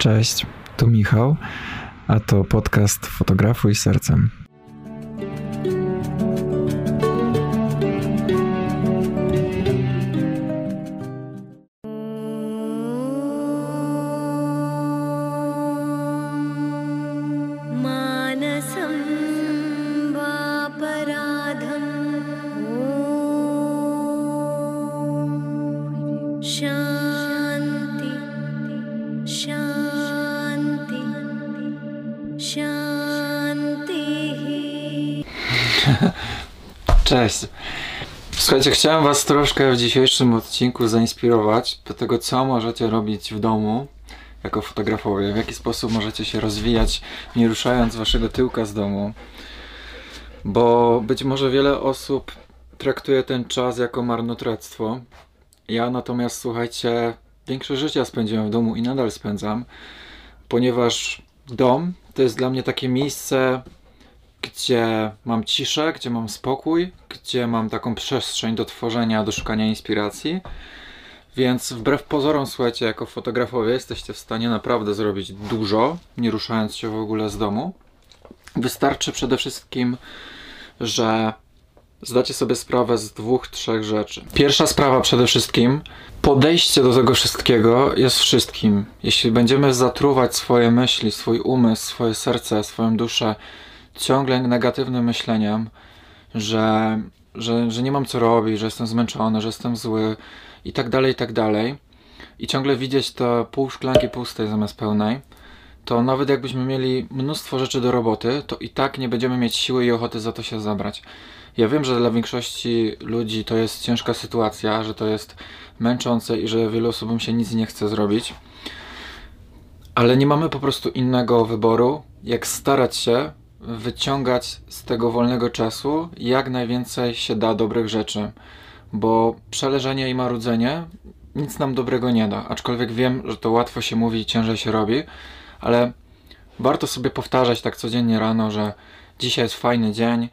Cześć, tu Michał, a to podcast Fotografuj Sercem. Cześć. Słuchajcie, chciałem Was troszkę w dzisiejszym odcinku zainspirować do tego, co możecie robić w domu jako fotografowie, w jaki sposób możecie się rozwijać, nie ruszając Waszego tyłka z domu. Bo być może wiele osób traktuje ten czas jako marnotrawstwo. Ja natomiast, słuchajcie, większość życia spędziłem w domu i nadal spędzam, ponieważ dom to jest dla mnie takie miejsce, gdzie mam ciszę, gdzie mam spokój, gdzie mam taką przestrzeń do tworzenia, do szukania inspiracji. Więc wbrew pozorom, słuchajcie, jako fotografowie jesteście w stanie naprawdę zrobić dużo, nie ruszając się w ogóle z domu. Wystarczy przede wszystkim, że zdacie sobie sprawę z dwóch, trzech rzeczy. Pierwsza sprawa przede wszystkim, podejście do tego wszystkiego jest wszystkim. Jeśli będziemy zatruwać swoje myśli, swój umysł, swoje serce, swoją duszę ciągle negatywnym myśleniem, że, że, że nie mam co robić, że jestem zmęczony, że jestem zły i tak dalej, i tak dalej, i ciągle widzieć to pół szklanki pustej zamiast pełnej, to nawet jakbyśmy mieli mnóstwo rzeczy do roboty, to i tak nie będziemy mieć siły i ochoty za to się zabrać. Ja wiem, że dla większości ludzi to jest ciężka sytuacja, że to jest męczące i że wielu osobom się nic nie chce zrobić, ale nie mamy po prostu innego wyboru, jak starać się wyciągać z tego wolnego czasu jak najwięcej się da dobrych rzeczy, bo przeleżenie i marudzenie nic nam dobrego nie da. Aczkolwiek wiem, że to łatwo się mówi i ciężej się robi, ale warto sobie powtarzać tak codziennie rano, że dzisiaj jest fajny dzień,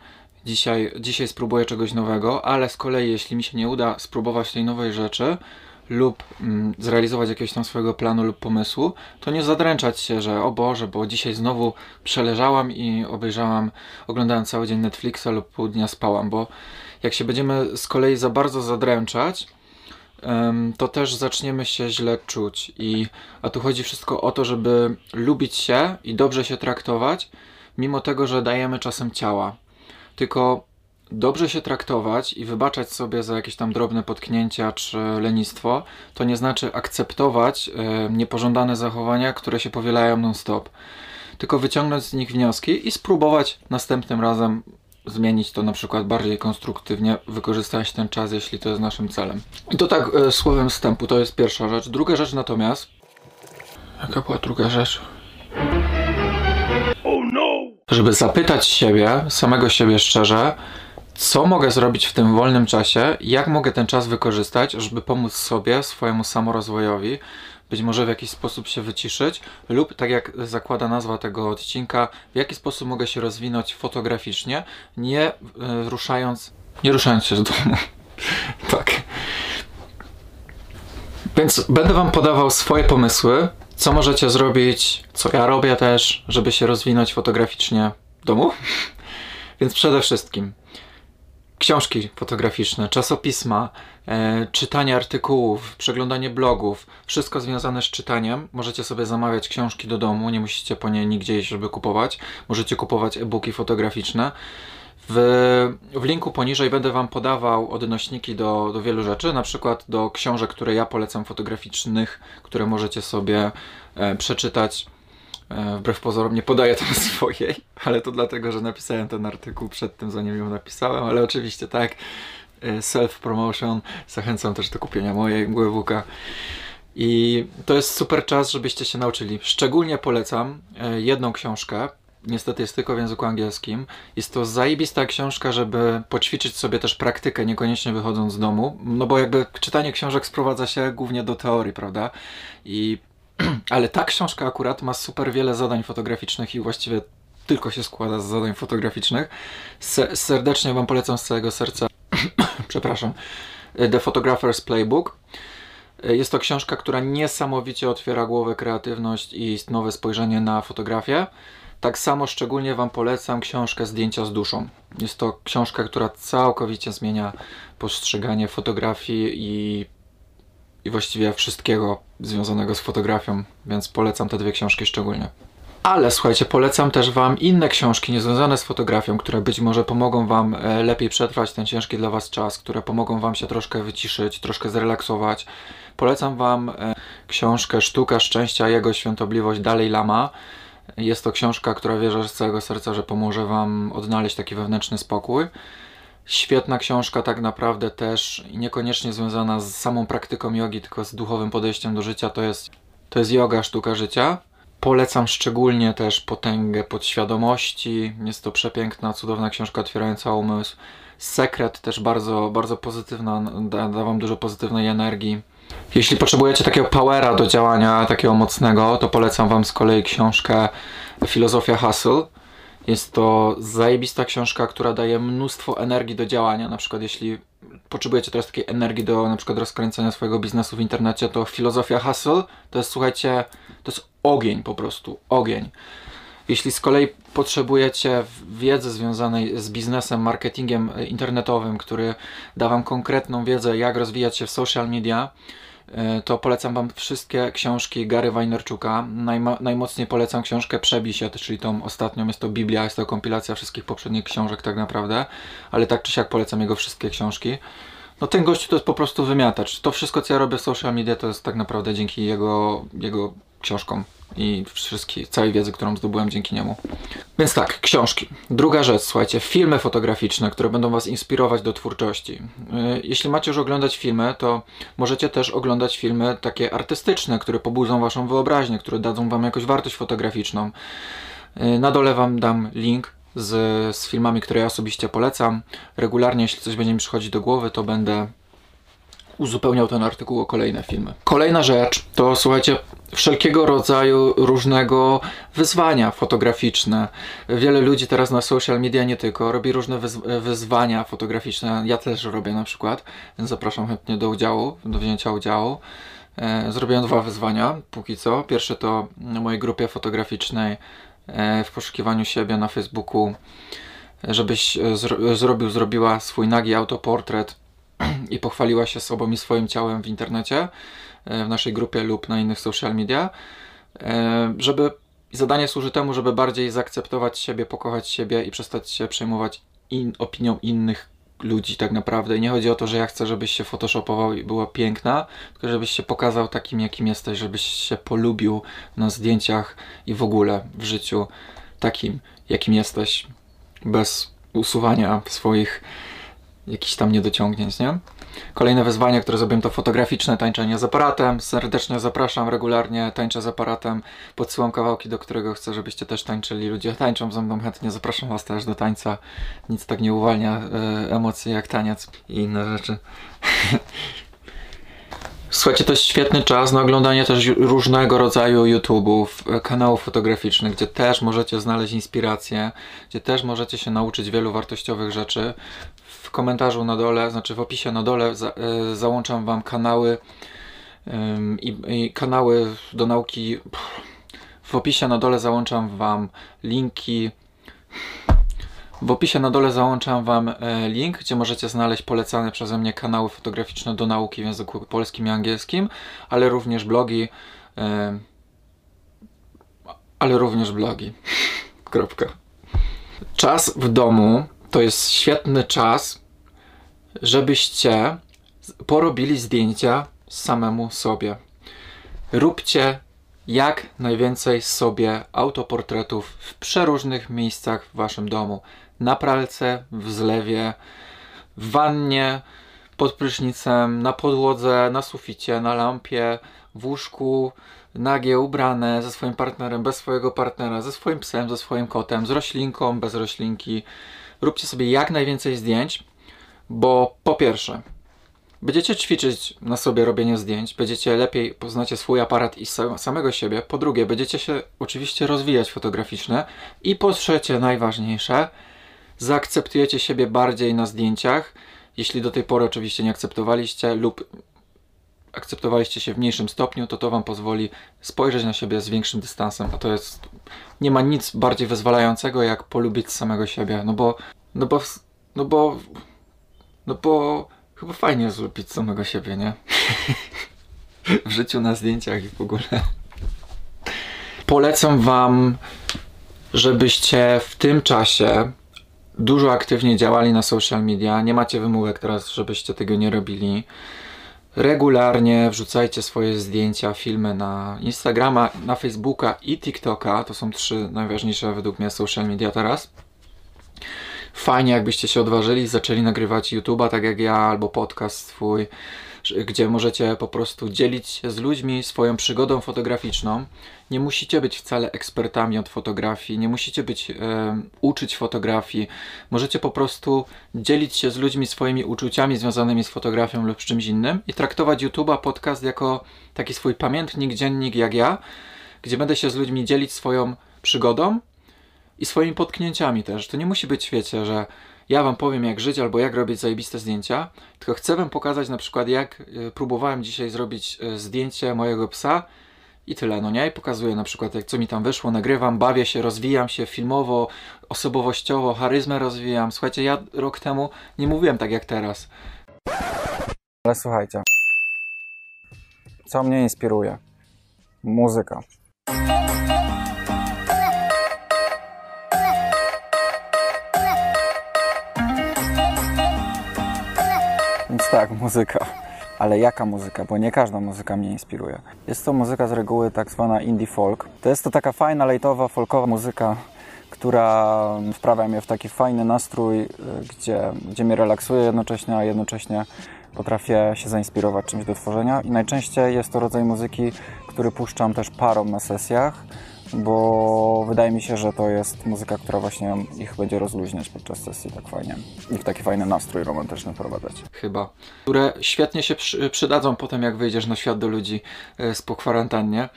dzisiaj, dzisiaj spróbuję czegoś nowego, ale z kolei jeśli mi się nie uda spróbować tej nowej rzeczy lub mm, zrealizować jakiegoś tam swojego planu lub pomysłu, to nie zadręczać się, że o Boże, bo dzisiaj znowu przeleżałam i obejrzałam, oglądałem cały dzień Netflixa lub pół dnia spałam, bo jak się będziemy z kolei za bardzo zadręczać, to też zaczniemy się źle czuć. I, a tu chodzi wszystko o to, żeby lubić się i dobrze się traktować, mimo tego, że dajemy czasem ciała. Tylko dobrze się traktować i wybaczać sobie za jakieś tam drobne potknięcia czy lenistwo, to nie znaczy akceptować e, niepożądane zachowania, które się powielają non-stop. Tylko wyciągnąć z nich wnioski i spróbować następnym razem zmienić to na przykład bardziej konstruktywnie, wykorzystać ten czas, jeśli to jest naszym celem. I to tak e, słowem wstępu, to jest pierwsza rzecz. Druga rzecz natomiast. Jaka była druga rzecz? Żeby zapytać siebie, samego siebie szczerze, co mogę zrobić w tym wolnym czasie, jak mogę ten czas wykorzystać, żeby pomóc sobie, swojemu samorozwojowi, być może w jakiś sposób się wyciszyć, lub tak jak zakłada nazwa tego odcinka, w jaki sposób mogę się rozwinąć fotograficznie, nie e, ruszając, nie ruszając się z domu. tak. Więc będę Wam podawał swoje pomysły, co możecie zrobić, co ja robię też, żeby się rozwinąć fotograficznie w domu. Więc przede wszystkim książki fotograficzne, czasopisma, e, czytanie artykułów, przeglądanie blogów, wszystko związane z czytaniem. Możecie sobie zamawiać książki do domu, nie musicie po nie nigdzie iść, żeby kupować. Możecie kupować e-booki fotograficzne. W, w linku poniżej będę Wam podawał odnośniki do, do wielu rzeczy, na przykład do książek, które ja polecam fotograficznych, które możecie sobie e, przeczytać. E, wbrew pozorom nie podaję tam swojej, ale to dlatego, że napisałem ten artykuł przed tym, zanim ją napisałem, ale oczywiście tak, e, self-promotion, zachęcam też do kupienia mojego e-booka. I to jest super czas, żebyście się nauczyli. Szczególnie polecam e, jedną książkę. Niestety jest tylko w języku angielskim. Jest to zajebista książka, żeby poćwiczyć sobie też praktykę, niekoniecznie wychodząc z domu. No bo jakby czytanie książek sprowadza się głównie do teorii, prawda? I ale ta książka akurat ma super wiele zadań fotograficznych i właściwie tylko się składa z zadań fotograficznych. Se serdecznie Wam polecam z całego serca, przepraszam, The Photographer's Playbook. E, Jest to książka, która niesamowicie otwiera głowę, kreatywność i nowe spojrzenie na fotografię. Tak samo szczególnie Wam polecam książkę Zdjęcia z duszą. Jest to książka, która całkowicie zmienia postrzeganie fotografii i, i właściwie wszystkiego związanego z fotografią, więc polecam te dwie książki szczególnie. Ale słuchajcie, polecam też Wam inne książki niezwiązane z fotografią, które być może pomogą Wam e, lepiej przetrwać ten ciężki dla Was czas, które pomogą Wam się troszkę wyciszyć, troszkę zrelaksować. Polecam Wam e, książkę Sztuka Szczęścia, Jego Świątobliwość Dalej Lama. Jest to książka, która wierzę z całego serca, że pomoże Wam odnaleźć taki wewnętrzny spokój. Świetna książka, tak naprawdę też niekoniecznie związana z samą praktyką jogi, tylko z duchowym podejściem do życia. To jest, to jest yoga, sztuka życia. Polecam szczególnie też Potęgę Podświadomości. Jest to przepiękna, cudowna książka otwierająca umysł. Sekret też bardzo, bardzo pozytywna, da, da Wam dużo pozytywnej energii. Jeśli potrzebujecie takiego powera do działania, takiego mocnego, to polecam Wam z kolei książkę Filozofia Hustle. Jest to zajebista książka, która daje mnóstwo energii do działania. Na przykład jeśli potrzebujecie teraz takiej energii do na przykład rozkręcenia swojego biznesu w internecie, to Filozofia Hustle to jest, słuchajcie, to jest ogień po prostu, ogień. Jeśli z kolei potrzebujecie wiedzy związanej z biznesem, marketingiem internetowym, który da Wam konkretną wiedzę, jak rozwijać się w social media, to polecam Wam wszystkie książki Gary Vaynerchuka. Najma, najmocniej polecam książkę Przebij się, czyli tą ostatnią. Jest to Biblia, jest to kompilacja wszystkich poprzednich książek tak naprawdę, ale tak czy siak polecam jego wszystkie książki. No ten gościu to jest po prostu wymiatacz. To wszystko, co ja robię w social media, to jest tak naprawdę dzięki jego, jego książkom i wszystkiej, całej wiedzy, którą zdobyłem dzięki niemu. Więc tak, książki. Druga rzecz, słuchajcie, filmy fotograficzne, które będą Was inspirować do twórczości. Yy, Jeśli macie już oglądać filmy, to możecie też oglądać filmy takie artystyczne, które pobudzą Waszą wyobraźnię, które dadzą Wam jakąś wartość fotograficzną. Yy, Na dole Wam dam link z, z filmami, które ja osobiście polecam. Regularnie, jeśli coś będzie mi przychodzić do głowy, to będę uzupełniał ten artykuł o kolejne filmy. Kolejna rzecz to słuchajcie, wszelkiego rodzaju różnego wyzwania fotograficzne. Wiele ludzi teraz na social media nie tylko robi różne wyz- wyzwania fotograficzne. Ja też robię na przykład, więc zapraszam chętnie do udziału, do wzięcia udziału. E, Zrobiłem dwa wyzwania póki co. Pierwsze to na mojej grupie fotograficznej e, w poszukiwaniu siebie na Facebooku, żebyś e, zro- zrobił, zrobiła swój nagi autoportret i pochwaliła się sobą i swoim ciałem w internecie, w naszej grupie lub na innych social media, e, żeby zadanie służy temu, żeby bardziej zaakceptować siebie, pokochać siebie i przestać się przejmować in, opinią innych ludzi tak naprawdę. I nie chodzi o to, że ja chcę, żebyś się photoshopował i była piękna, tylko żebyś się pokazał takim, jakim jesteś, żebyś się polubił na zdjęciach i w ogóle w życiu takim, jakim jesteś, bez usuwania swoich jakichś tam niedociągnięć, nie? Kolejne wyzwanie, które zrobiłem to fotograficzne tańczenie z aparatem. Serdecznie zapraszam, regularnie tańczę z aparatem. Podsyłam kawałki, do którego chcę, żebyście też tańczyli. Ludzie tańczą ze mną chętnie, zapraszam was też do tańca. Nic tak nie uwalnia e, emocji jak taniec i inne rzeczy. Słuchajcie, to jest świetny czas na oglądanie też różnego rodzaju YouTube'ów, e, kanałów fotograficznych, gdzie też możecie znaleźć inspirację, gdzie też możecie się nauczyć wielu wartościowych rzeczy. W komentarzu na dole, znaczy w opisie na dole za, e, załączam Wam kanały i kanały do nauki. W opisie na dole załączam Wam linki w opisie na dole załączam Wam e, link, gdzie możecie znaleźć polecane przeze mnie kanały fotograficzne do nauki w języku polskim i angielskim, ale również blogi. e, Ale również blogi. Kropka. Czas w domu to jest świetny czas, żebyście porobili zdjęcia samemu sobie. Róbcie jak najwięcej sobie autoportretów w przeróżnych miejscach w waszym domu. Na pralce, w zlewie, w wannie, pod prysznicem, na podłodze, na suficie, na lampie, w łóżku, nagie, ubrane, ze swoim partnerem, bez swojego partnera, ze swoim psem, ze swoim kotem, z roślinką, bez roślinki. Róbcie sobie jak najwięcej zdjęć, bo po pierwsze, Będziecie ćwiczyć na sobie robienie zdjęć, będziecie lepiej poznacie swój aparat i sa- samego siebie. Po drugie, będziecie się oczywiście rozwijać fotograficznie. I po trzecie, najważniejsze, zaakceptujecie siebie bardziej na zdjęciach, jeśli do tej pory oczywiście nie akceptowaliście, lub akceptowaliście się w mniejszym stopniu, to to wam pozwoli spojrzeć na siebie z większym dystansem, a to jest nie ma nic bardziej wyzwalającego jak polubić samego siebie, no bo no bo no bo no bo chyba fajnie jest lubić samego siebie, nie? w życiu na zdjęciach i w ogóle. Polecam wam żebyście w tym czasie dużo aktywnie działali na social media. Nie macie wymówek teraz, żebyście tego nie robili. Regularnie wrzucajcie swoje zdjęcia, filmy na Instagrama, na Facebooka i TikToka. To są trzy najważniejsze według mnie social media teraz. Fajnie, jakbyście się odważyli i zaczęli nagrywać YouTube'a, tak jak ja, albo podcast swój, gdzie możecie po prostu dzielić się z ludźmi swoją przygodą fotograficzną. Nie musicie być wcale ekspertami od fotografii, nie musicie być em, uczyć fotografii. Możecie po prostu dzielić się z ludźmi swoimi uczuciami związanymi z fotografią lub z czymś innym i traktować YouTube'a, podcast jako taki swój pamiętnik, dziennik jak ja, gdzie będę się z ludźmi dzielić swoją przygodą i swoimi potknięciami też. To nie musi być, wiecie, że ja wam powiem jak żyć albo jak robić zajebiste zdjęcia, tylko chcę wam pokazać na przykład jak y, próbowałem dzisiaj zrobić y, zdjęcie mojego psa i tyle, no nie? I pokazuję na przykład jak co mi tam wyszło, nagrywam, bawię się, rozwijam się filmowo, osobowościowo, charyzmę rozwijam. Słuchajcie, ja rok temu nie mówiłem tak jak teraz. Ale słuchajcie, co mnie inspiruje? Muzyka. Tak, muzyka. Ale jaka muzyka? Bo nie każda muzyka mnie inspiruje. Jest to muzyka z reguły tak zwana indie folk. To jest to taka fajna, lejtowa, folkowa muzyka, która wprawia mnie w taki fajny nastrój, y, gdzie, gdzie mnie relaksuje jednocześnie, a jednocześnie potrafię się zainspirować czymś do tworzenia. I najczęściej jest to rodzaj muzyki, który puszczam też parą na sesjach, bo wydaje mi się, że to jest muzyka, która właśnie ich będzie rozluźniać podczas sesji tak fajnie i w taki fajny nastrój romantyczny wprowadzać. Chyba. Które świetnie się przy, przydadzą potem, jak wyjdziesz na świat do ludzi e, z po kwarantannie.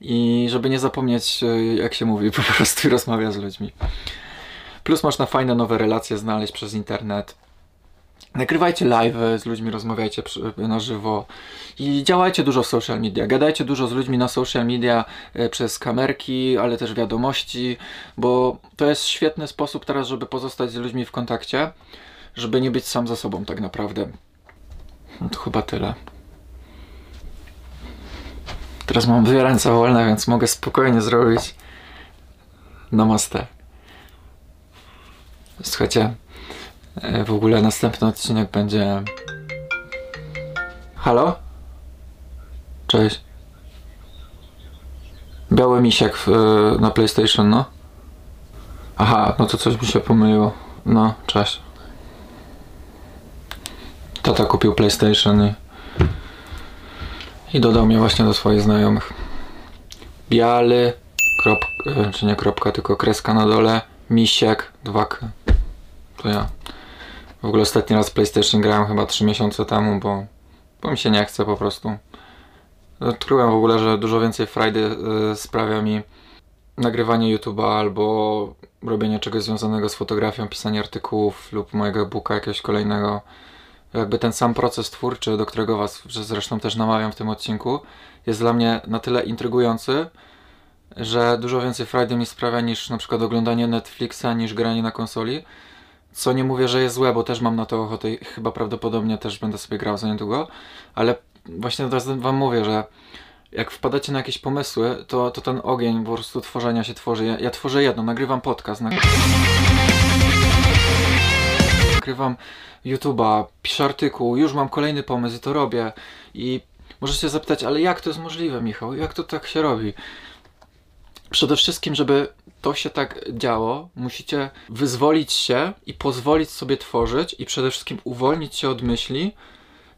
I żeby nie zapomnieć, e, jak się mówi, po prostu rozmawia z ludźmi. Plus można fajne nowe relacje znaleźć przez internet. Nagrywajcie live z ludźmi, rozmawiajcie na żywo i działajcie dużo w social media. Gadajcie dużo z ludźmi na social media e, przez kamerki, ale też wiadomości, bo to jest świetny sposób teraz, żeby pozostać z ludźmi w kontakcie, żeby nie być sam za sobą tak naprawdę. No to chyba tyle. Teraz mam dwie ręce wolne, więc mogę spokojnie zrobić namaste. Słuchajcie, w ogóle następny odcinek będzie... Halo? Cześć. Biały misiek w, e, na PlayStation, no. Aha, no to coś mi się pomyliło. No, cześć. Tata kupił PlayStation i, i dodał mnie właśnie do swoich znajomych. Biały, krop, e, czy nie kropka, tylko kreska na dole, misiek, 2K. To ja. W ogóle ostatni raz PlayStation grałem chyba 3 miesiące temu, bo, bo mi się nie chce po prostu. Odkryłem w ogóle, że dużo więcej frajdy y, sprawia mi nagrywanie YouTube'a albo robienie czegoś związanego z fotografią, pisanie artykułów lub mojego e-booka jakiegoś kolejnego. Jakby ten sam proces twórczy, do którego Was zresztą też namawiam w tym odcinku, jest dla mnie na tyle intrygujący, że dużo więcej frajdy mi sprawia niż na przykład oglądanie Netflixa, niż granie na konsoli. Co nie mówię, że jest złe, bo też mam na to ochotę i chyba prawdopodobnie też będę sobie grał za niedługo, ale właśnie teraz wam mówię, że jak wpadacie na jakieś pomysły, to, to ten ogień po prostu tworzenia się tworzy. Ja, ja tworzę jedno, nagrywam podcast, nag... nagrywam YouTube'a, piszę artykuł, już mam kolejny pomysł i to robię. I możecie zapytać, ale jak to jest możliwe, Michał? Jak to tak się robi? Przede wszystkim, żeby to się tak działo, musicie wyzwolić się i pozwolić sobie tworzyć i przede wszystkim uwolnić się od myśli,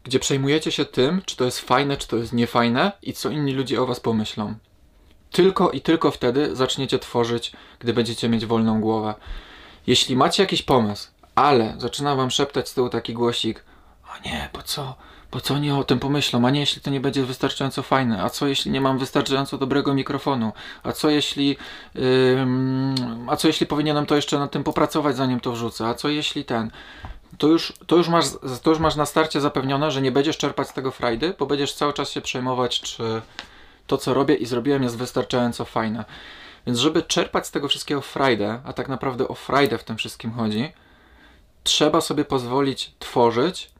gdzie przejmujecie się tym, czy to jest fajne, czy to jest niefajne i co inni ludzie o was pomyślą. Tylko i tylko wtedy zaczniecie tworzyć, gdy będziecie mieć wolną głowę. Jeśli macie jakiś pomysł, ale zaczyna wam szeptać z tyłu taki głosik, o nie, po co? Po co oni o tym pomyślą? A nie, jeśli to nie będzie wystarczająco fajne? A co jeśli nie mam wystarczająco dobrego mikrofonu? A co jeśli. Ym, a co jeśli powinienem to jeszcze nad tym popracować, zanim to wrzucę? A co jeśli ten. to już, to, już masz, to już masz na starcie zapewnione, że nie będziesz czerpać z tego frajdy, bo będziesz cały czas się przejmować, czy to, co robię i zrobiłem, jest wystarczająco fajne. Więc żeby czerpać z tego wszystkiego frajdę, a tak naprawdę o frajdę w tym wszystkim chodzi, trzeba sobie pozwolić tworzyć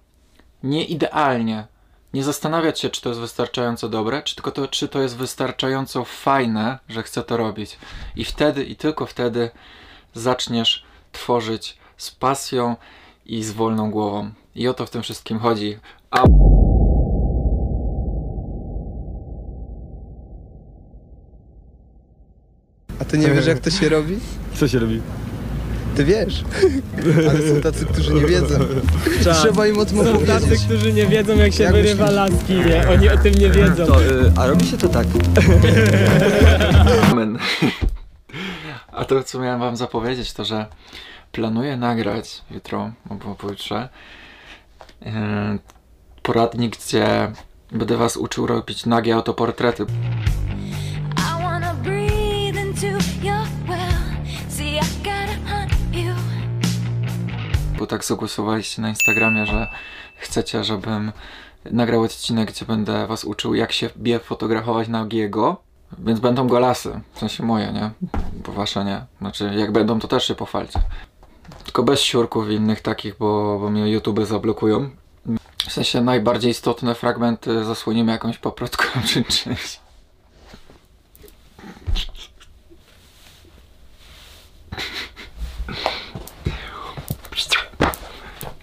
nie idealnie. Nie zastanawiać się, czy to jest wystarczająco dobre, czy tylko to, czy to jest wystarczająco fajne, że chcę to robić. I wtedy, i tylko wtedy zaczniesz tworzyć z pasją i z wolną głową. I o to w tym wszystkim chodzi. A A ty nie wiesz jak to się robi? Co się robi? Ty wiesz. Ale są tacy, którzy nie wiedzą. Trzeba im o tym Tak. Są tacy, opowiedzieć. którzy nie wiedzą jak się Jak wyrywa myślisz? laski, nie? Oni o tym nie wiedzą. To, y, a robi się to tak. Amen. A to, co miałem wam zapowiedzieć, to że planuję nagrać jutro albo pojutrze yy, poradnik, gdzie będę was uczył robić nagie autoportrety. Bo tak zagłosowaliście na Instagramie, że chcecie, żebym nagrał odcinek, gdzie będę was uczył, jak się bie fotografować nagiego. Więc będą golasy, w sensie moje, nie? Bo wasze nie. Znaczy, jak będą, to też się pochwalcie. Tylko bez siurków innych takich, bo, bo mnie YouTube zablokują. W sensie najbardziej istotne fragmenty zasłonimy jakąś paprotką czy czymś.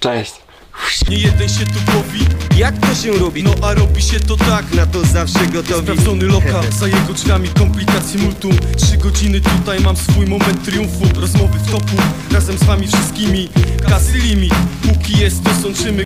Cześć! Nie jeden się tu powi, Jak to się robi? no a robi się to tak na to zawsze gotowi. Sprawdzony lokal, za jego drzwiami komplikacje multum Trzy godziny tutaj mam swój moment triumfu Rozmowy w topu, razem z wami wszystkimi Kasy limit, póki jest to sączymy